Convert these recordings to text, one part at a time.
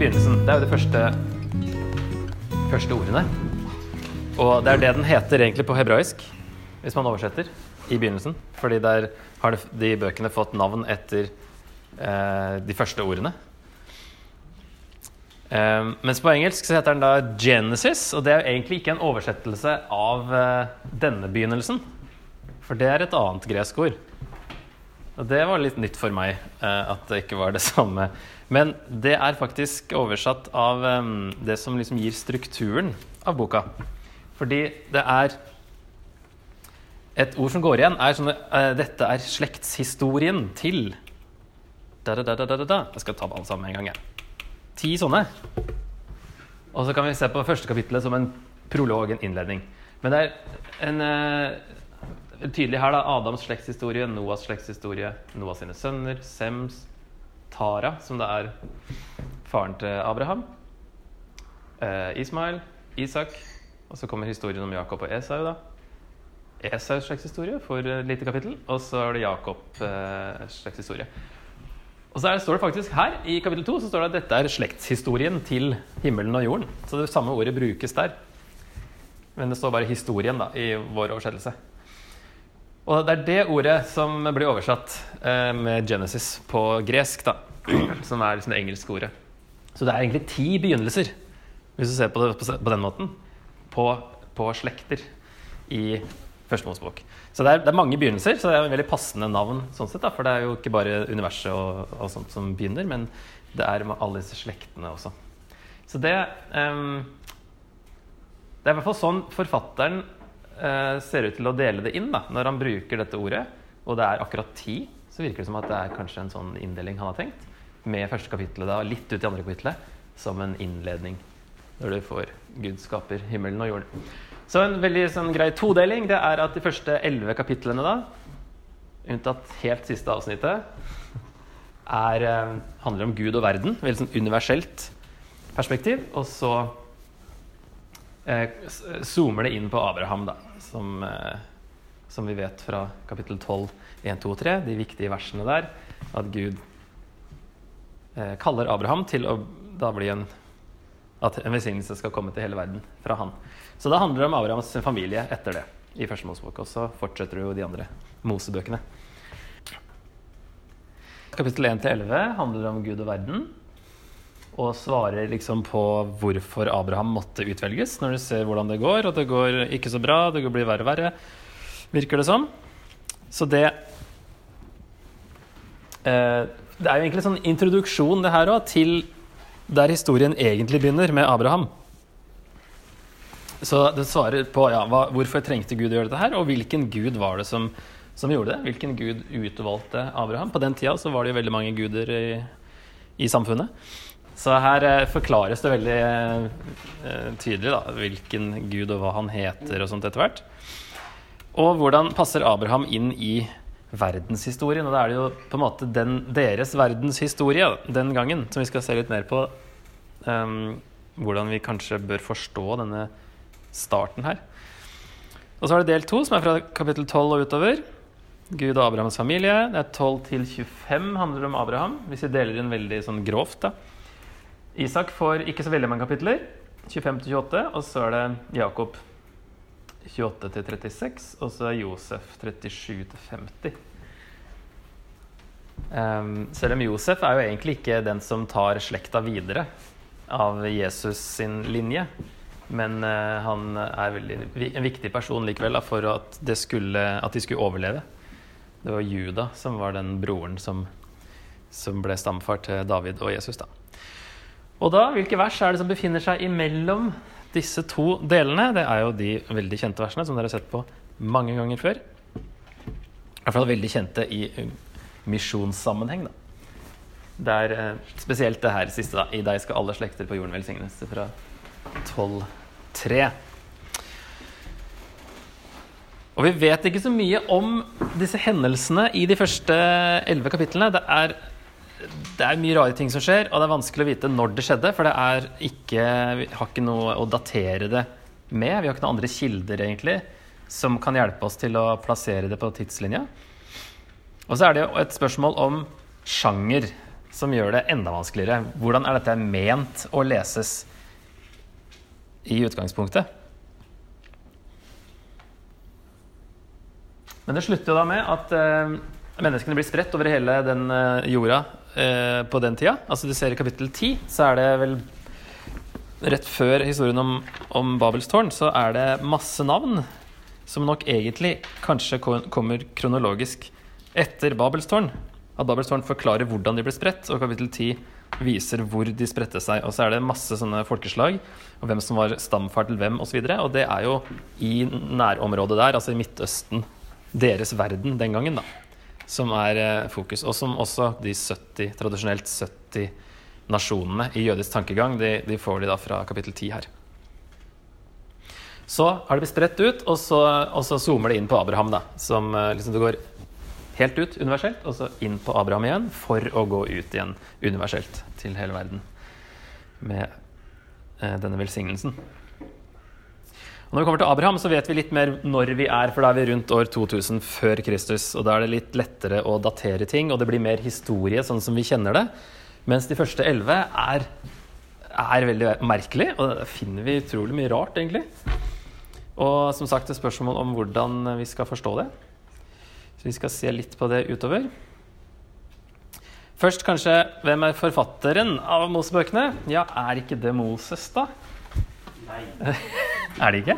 begynnelsen. Det er jo de første, første ordene. Og det er det den heter egentlig på hebraisk, hvis man oversetter, i begynnelsen. Fordi der har de bøkene fått navn etter eh, de første ordene. Um, mens på engelsk så heter den da Genesis, og det er jo egentlig ikke en oversettelse av uh, denne begynnelsen. For det er et annet gresk ord. Det var litt nytt for meg uh, at det ikke var det samme. Men det er faktisk oversatt av um, det som liksom gir strukturen av boka. Fordi det er Et ord som går igjen, er sånn Dette er slektshistorien til da, da, da, da, da. Jeg skal ta alle sammen en gang. Jeg ti sånne. Og så kan vi se på første kapittelet som en prolog, en innledning. Men det er en tydelig her da, Adams slektshistorie, Noas slektshistorie, Noas sine sønner, Sems, Tara, som det er faren til Abraham, eh, Ismail, Isak, og så kommer historien om Jakob og Esau. da. Esaus slektshistorie for et lite kapittel, og så er det Jakobs eh, slektshistorie. Og så står det faktisk her i kapittel 2 så står det at dette er slektshistorien til himmelen og jorden. Så det samme ordet brukes der. Men det står bare 'historien' da, i vår oversettelse. Og det er det ordet som blir oversatt eh, med 'Genesis' på gresk, da. Som er liksom det engelske ordet. Så det er egentlig ti begynnelser, hvis du ser på det på den måten, på, på slekter i Første Mosebok. Så det er, det er, mange begynnelser, så det er en veldig passende navn. sånn sett da, For det er jo ikke bare universet og, og sånt som begynner, men det er med alle disse slektene også. Så det um, Det er i hvert fall sånn forfatteren ser ut til å dele det inn da, når han bruker dette ordet. Og det er akkurat ti, så virker det som at det er kanskje en sånn inndeling han har tenkt. Med første kapittelet da, litt ut i andre kapittelet, som en innledning. Når du får Gud skaper himmelen og jorden. Så en veldig sånn, grei todeling det er at de første elleve kapitlene, da, unntatt helt siste avsnittet, er, eh, handler om Gud og verden. Veldig sånn universelt perspektiv. Og så eh, zoomer det inn på Abraham, da, som, eh, som vi vet fra kapittel 12, 1, 2 og 3, de viktige versene der, at Gud eh, kaller Abraham til å da bli en at en velsignelse skal komme til hele verden fra han. Så da handler det om Abrahams familie etter det i første Mosebok. Og så fortsetter jo de andre Mosebøkene. Kapittel 1-11 handler om Gud og verden. Og svarer liksom på hvorfor Abraham måtte utvelges, når du ser hvordan det går. Og det går ikke så bra, det blir verre og verre, virker det som. Så det eh, Det er jo egentlig en sånn introduksjon, det her òg, til der historien egentlig begynner, med Abraham. Så det svarer på ja, hva, hvorfor trengte Gud å gjøre dette her, og hvilken gud var det som, som, gjorde det? Hvilken gud utvalgte Abraham? På den tida så var det jo veldig mange guder i, i samfunnet. Så her eh, forklares det veldig eh, tydelig da, hvilken gud og hva han heter og sånt etter hvert. Og hvordan passer Abraham inn i verdenshistorien. Og da er det jo på en måte den, deres verdenshistorie den gangen som vi skal se litt mer på. Um, hvordan vi kanskje bør forstå denne starten her. Og så er det del to, som er fra kapittel 12 og utover. Gud og Abrahams familie. Det er 12 til 25 handler om Abraham, hvis vi deler inn veldig sånn grovt. da. Isak får ikke så veldig mange kapitler. 25-28, Og så er det Jakob 28-36, og så er Josef 37-50. Um, selv om Josef er jo egentlig ikke den som tar slekta videre av Jesus sin linje. Men uh, han er veldig, en viktig person likevel da, for at, skulle, at, de skulle overleve. Det var Juda som var den broren som, som ble stamfar til David og Jesus. da. Og da, hvilke vers er det som befinner seg imellom disse to delene det er jo de veldig kjente versene som dere har sett på mange ganger før. I hvert fall veldig kjente i eh, misjonssammenheng. da. Det er eh, spesielt det her siste. da. I deg skal alle slekter på jorden velsignes. Fra 12.3. Og vi vet ikke så mye om disse hendelsene i de første elleve kapitlene. Det er det er mye rare ting som skjer, og det er vanskelig å vite når det skjedde. For det ikke, vi har ikke noe å datere det med. Vi har ikke noen andre kilder egentlig som kan hjelpe oss til å plassere det på tidslinja. Og så er det jo et spørsmål om sjanger som gjør det enda vanskeligere. Hvordan er dette ment å leses i utgangspunktet? Men det slutter jo da med at eh, menneskene blir spredt over hele den eh, jorda eh, på den tida. Altså du ser I kapittel 10 så er det vel rett før historien om, om Babels tårn, så er det masse navn som nok egentlig kanskje kommer kronologisk etter Babels tårn. At Babels tårn forklarer hvordan de ble spredt, og kapittel 10 viser hvor de spredte seg. Og så er det masse sånne folkeslag, og hvem som var stamfar til hvem osv. Og, så og det er jo i nærområdet der, altså i Midtøsten, deres verden den gangen, da, som er eh, fokus. Og som også de 70, tradisjonelt 70 nasjonene i jødisk tankegang, de, de får de da fra kapittel 10 her. Så har det blitt spredt ut, og så, og så zoomer det inn på Abraham, da. Som eh, liksom det går helt ut universelt, og så inn på Abraham igjen for å gå ut igjen universelt til hele verden med eh, denne velsignelsen. Og når vi kommer til Abraham, så vet vi litt mer når vi er, for da er vi rundt år 2000 før Kristus. Og da er det litt lettere å datere ting, og det blir mer historie sånn som vi kjenner det. Mens de første elleve er, er, veldig merkelig, og det finner vi utrolig mye rart, egentlig. Og som sagt, et spørsmål om hvordan vi skal forstå det. Så vi skal se litt på det utover. Først kanskje, hvem er forfatteren av Mosebøkene? Ja, er ikke det Moses, da? Nei. Er det ikke?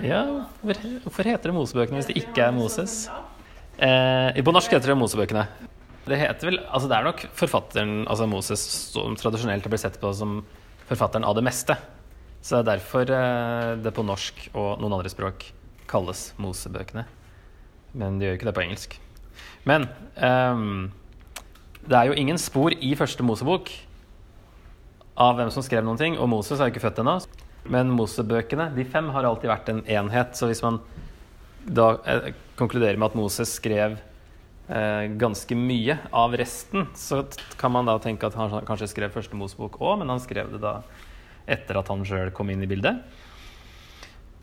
Ja, hvorfor heter det Mosebøkene hvis det ikke er Moses? Eh, på norsk heter det Mosebøkene. Det heter vel, altså det er nok forfatteren, altså Moses, som tradisjonelt blitt sett på som forfatteren av det meste. Så det er derfor eh, det på norsk og noen andre språk kalles Mosebøkene. Men de gjør ikke det på engelsk. Men um, det er jo ingen spor i første Mosebok av hvem som skrev noen ting, og Moses er jo ikke født ennå. Men Mosebøkene, de fem, har alltid vært en enhet. Så hvis man da eh, konkluderer med at Moses skrev eh, ganske mye av resten, så kan man da tenke at han kanskje skrev første Mosebok òg, men han skrev det da etter at han sjøl kom inn i bildet.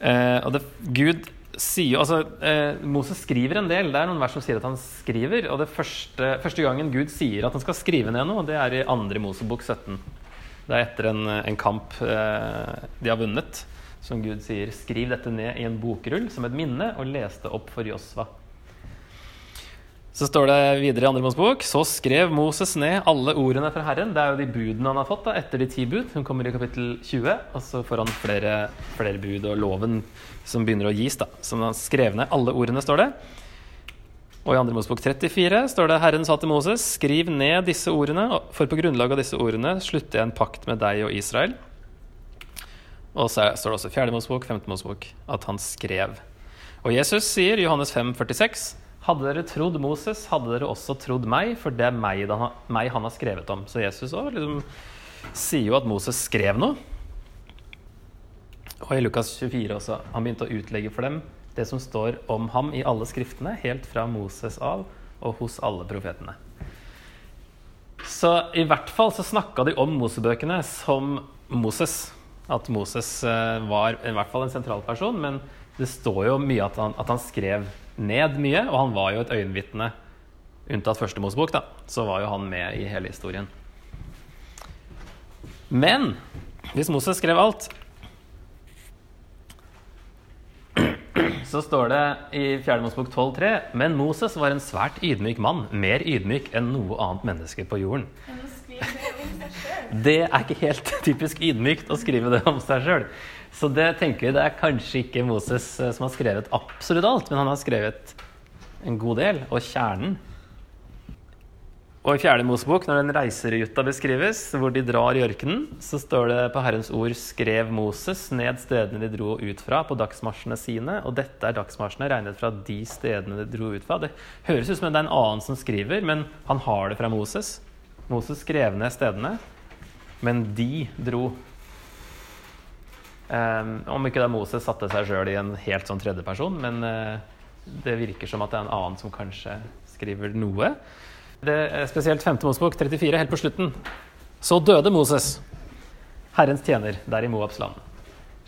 Eh, og det, Gud sier altså, eh, Moses skriver en del. Det er noen vers som sier at han skriver. Og det første, første gangen Gud sier at han skal skrive ned noe, det er i andre Mosebok 17. Det er etter en, en kamp eh, de har vunnet, som Gud sier 'skriv dette ned i en bokrull som et minne', og les det opp for Josva. Så står det videre i andre bok, så skrev Moses ned alle ordene fra Herren. Det er jo de budene han har fått da, etter de ti bud. Hun kommer i kapittel 20. Og så får han flere, flere bud og loven som begynner å gis. da. Så han skrev ned alle ordene, står det. Og i 2. Mosebok 34 står det Herren sa til Moses, skriv ned disse ordene, for på grunnlag av disse ordene slutter jeg en pakt med deg og Israel. Og så står det også i 4. Mosebok, 5. Mosebok at han skrev. Og Jesus sier i Johannes 5, 46, hadde dere trodd Moses, hadde dere også trodd meg, for det er meg, meg han har skrevet om. Så Jesus også, liksom, sier jo at Moses skrev noe. Og i Lukas 24 også. Han begynte å utlegge for dem det som står om ham i alle skriftene, helt fra Moses av og hos alle profetene. Så i hvert fall så snakka de om Mosebøkene som Moses. At Moses eh, var i hvert fall en sentral person, men det står jo mye at han, at han skrev ned mye, og han var jo et øyenvitne. Unntatt første Mosebok, da, så var jo han med i hele historien. Men hvis Moses skrev alt, så står det i 4. Mosebok 12,3.: Men Moses var en svært ydmyk mann, mer ydmyk enn noe annet menneske på jorden. Det er ikke helt typisk ydmykt å skrive det om seg sjøl. Så det tenker vi det er kanskje ikke Moses eh, som har skrevet absolutt alt, men han har skrevet en god del, og kjernen og i Fjerde Mosebok, når den reiseruta beskrives, hvor de drar i ørkenen, så står det på Herrens ord 'skrev Moses ned stedene de dro ut fra, på dagsmarsjene sine'. Og dette er dagsmarsjene regnet fra de stedene de dro ut fra. Det høres ut som det er en annen som skriver, men han har det fra Moses. Moses skrev ned stedene, men de dro. Um, om ikke da Moses satte seg sjøl i en helt sånn tredjeperson, men uh, det virker som at det er en annen som kanskje skriver noe. Det er spesielt 5. Mosebok 34, helt på slutten. Så døde Moses, Herrens tjener, der i Moabs land.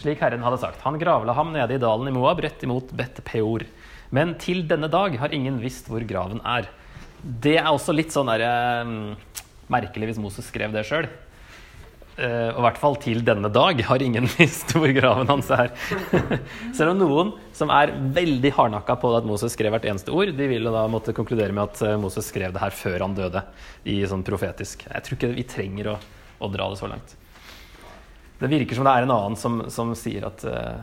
Slik Herren hadde sagt. Han gravla ham nede i dalen i Moab, rett imot Bet Peor. Men til denne dag har ingen visst hvor graven er. det er også litt sånn der, eh, merkelig hvis Moses skrev det sjøl. Uh, og i hvert fall til denne dag har ingen visst hvor graven hans er. Selv om noen som er veldig hardnakka på at Moses skrev hvert eneste ord, de ville da måtte konkludere med at uh, Moses skrev det her før han døde. i sånn profetisk. Jeg tror ikke vi trenger å, å dra det så langt. Det virker som det er en annen som, som sier at uh,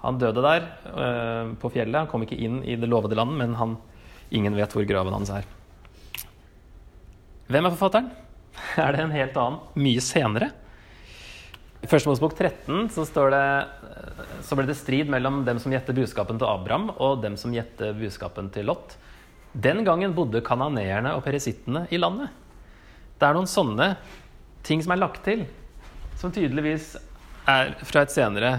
han døde der på fjellet. Han kom ikke inn i det lovede landet, men han, ingen vet hvor graven hans er. Hvem er forfatteren? Er det en helt annen, mye senere? I Første Mosebok 13 så, står det, så ble det strid mellom dem som gjette budskapen til Abraham, og dem som gjette budskapen til Lot. Den gangen bodde kananeerne og peresittene i landet. Det er noen sånne ting som er lagt til, som tydeligvis er fra et senere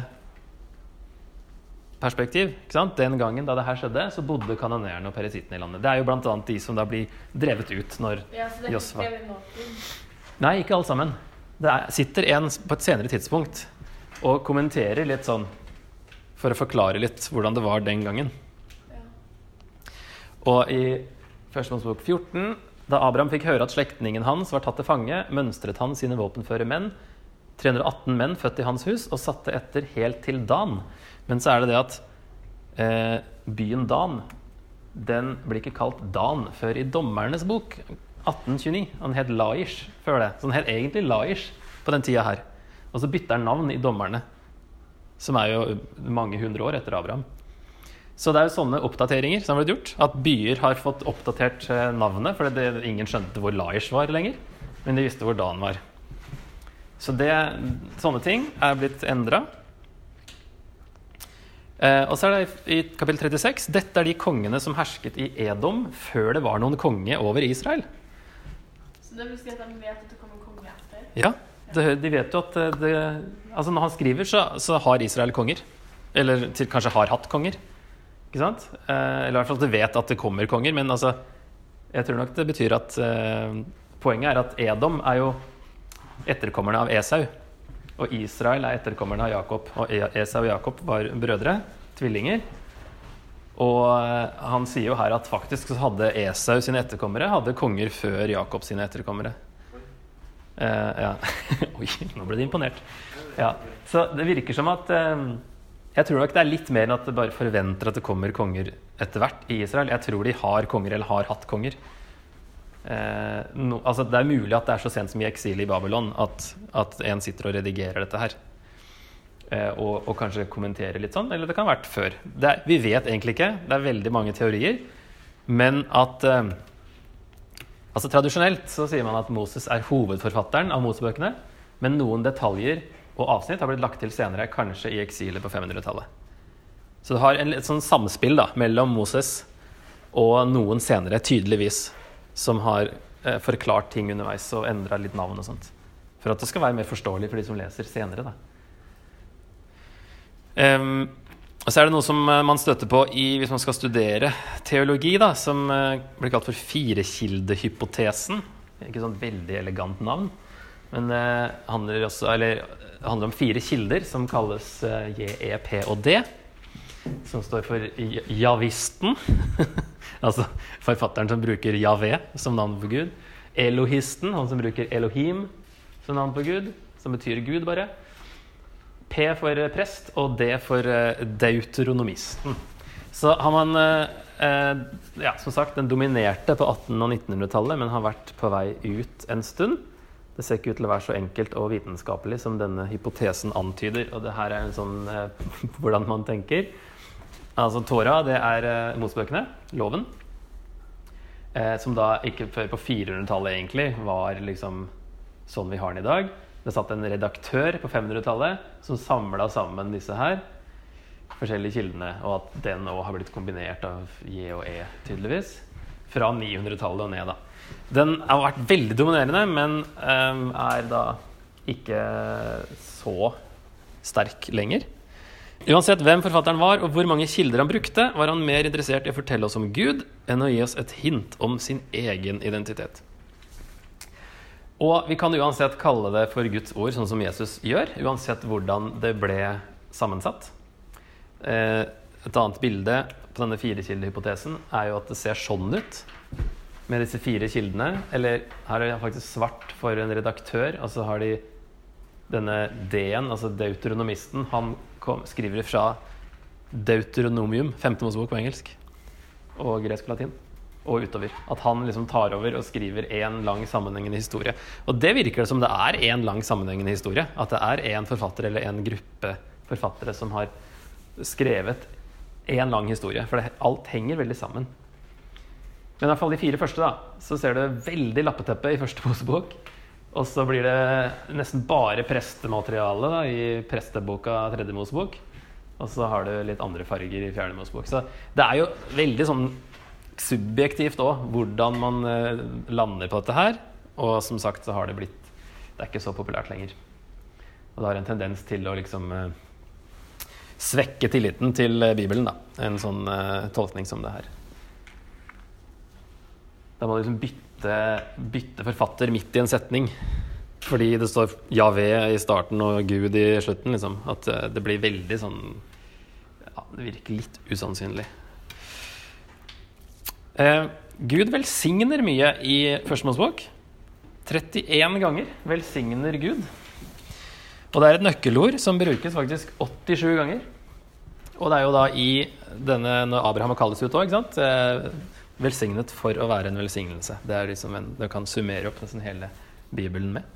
perspektiv. Den gangen da det her skjedde, så bodde kanoneerne og peresittene i landet. Det er jo bl.a. de som da blir drevet ut når Ja, Josfa nå. Nei, ikke alle sammen. Det er, sitter en på et senere tidspunkt og kommenterer litt sånn for å forklare litt hvordan det var den gangen. Ja. Og i Førstemannsbok Mosebok 14, da Abraham fikk høre at slektningen hans var tatt til fange, mønstret han sine våpenføre menn, 318 menn født i hans hus, og satte etter helt til Dan. Men så er det det at eh, byen Dan, den blir ikke kalt Dan før i Dommernes bok, 1829. Han het Laish før det. Så han het egentlig Laish på den tida her. Og så bytter han navn i Dommerne, som er jo mange hundre år etter Abraham. Så det er jo sånne oppdateringer som har blitt gjort. At byer har fått oppdatert eh, navnet, for det, ingen skjønte hvor Laish var lenger. Men de visste hvor Dan var. Så det, sånne ting er blitt endra. Eh, og så er det i kapittel 36 Dette er de kongene som hersket i Edom før det var noen konge over Israel. Så det vil si at de vet at det kommer konge etter? Ja, det, de vet jo at eh, det, altså Når han skriver, så, så har Israel konger. Eller til, kanskje har hatt konger. Ikke sant? Eh, eller i hvert fall at de vet at det kommer konger. Men altså, jeg tror nok det betyr at eh, Poenget er at Edom er jo etterkommerne av Esau. Og Israel er etterkommerne av Jakob. Og E- Esau og Jakob var brødre, tvillinger. Og eh, han sier jo her at faktisk så hadde Esau sine etterkommere hadde konger før Jakob sine etterkommere. Uh, ja. Oi, nå ble de imponert. Ja. Så det virker som at uh, Jeg tror nok det er litt mer enn at det bare forventer at det kommer konger etter hvert i Israel. Jeg tror de har konger, eller har hatt konger. Uh, no, altså det er mulig at det er så sent som i eksilet i Babylon at, at en sitter og redigerer dette her. Eh, og, og kanskje kommentere litt sånn. Eller det kan ha vært før. Er, vi vet egentlig ikke. Det er veldig mange teorier. Men at eh, Altså Tradisjonelt så sier man at Moses er hovedforfatteren av Mosebøkene, men noen detaljer og avsnitt har blitt lagt til senere, kanskje i eksilet på 500-tallet. Så du har et sånn samspill da, mellom Moses og noen senere, tydeligvis, som har eh, forklart ting underveis og endra litt navn og sånt. For at det skal være mer forståelig for de som leser senere. da. Em, og så er det noe som eh, man støtter på i, hvis man skal studere teologi, da, som eh, blir kalt for firekildehypotesen. Ikke sånn veldig elegant navn, men det handler, også, eller, handler om fire kilder som kalles eh, J, E, P og D. Som står for javisten, altså forfatteren som bruker Javé som navn på Gud. Elohisten, han som bruker Elohim som navn på Gud, som betyr Gud, bare. P for eh, prest og D for eh, deuteronomisten. Så har man eh, Ja, som sagt, den dominerte på 1800- og 1900-tallet, men har vært på vei ut en stund. Det ser ikke ut til å være så enkelt og vitenskapelig som denne hypotesen antyder. Og det her er en sånn hvordan man tenker. Altså Tora, det er eh, Mosebøkene, loven. Eh, som da ikke før på 400-tallet egentlig var liksom sånn vi har den i dag. Det satt en redaktør på 500-tallet som samla sammen disse her forskjellige kildene, og at den òg har blitt kombinert av J og E, tydeligvis. Fra 900-tallet og ned, da. Den har vært veldig dominerende, men um, er da ikke så sterk lenger. Uansett hvem forfatteren var og hvor mange kilder han brukte, var han mer interessert i å fortelle oss om Gud enn å gi oss et hint om sin egen identitet. Og vi kan uansett kalle det for Guds ord, sånn som Jesus gjør, uansett hvordan det ble sammensatt. Eh, et annet bilde på denne firekildehypotesen er jo at det ser sånn ut. med disse fire kildene. Eller her er det faktisk svart for en redaktør, og så har de denne D-en, altså deuteronomisten. Han kom, skriver fra Deuteronomium, femte Mosebok på engelsk, og gresk og latin, og utover. At han liksom tar over og skriver én lang sammenhengende historie. Og det virker det som det er én lang sammenhengende historie. At det er én forfatter eller en gruppe forfattere som har skrevet én lang historie. For det, alt henger veldig sammen. Men i hvert fall de fire første, da, så ser du veldig lappeteppe i første Mosebok. Og så blir det nesten bare prestemateriale da, i presteboka tredje Mosebok. Og så har du litt andre farger i fjerde Mosebok. Så det er jo veldig sånn subjektivt òg hvordan man eh, lander på dette her. Og som sagt så har det blitt Det er ikke så populært lenger. Og det har en tendens til å liksom eh, svekke tilliten til eh, Bibelen, da. En sånn tolkning som det her. Da må du liksom bytte, bytte forfatter midt i en setning. Fordi det står Javé i starten og Gud i slutten. Liksom. At det blir veldig sånn Ja, det virker litt usannsynlig. Eh, Gud velsigner mye i Første Mosebok. 31 ganger velsigner Gud. Og det er et nøkkelord som brukes faktisk 87 ganger. Og det er jo da i denne når Abraham kalles ut òg, ikke sant. Eh, velsignet for å være en velsignelse. Det er liksom en, det kan summere opp nesten hele Bibelen med.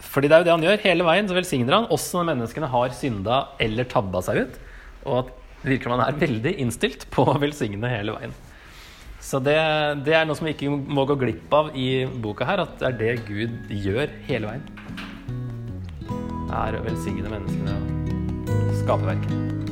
Fordi det er jo det han gjør. Hele veien så velsigner han, også når menneskene har synda eller tabba seg ut. Og at virker man er veldig innstilt på å velsigne hele veien. Så det, det er noe som vi ikke må gå glipp av i boka her, at det er det Gud gjør hele veien. Er å velsigne menneskene og skape verket.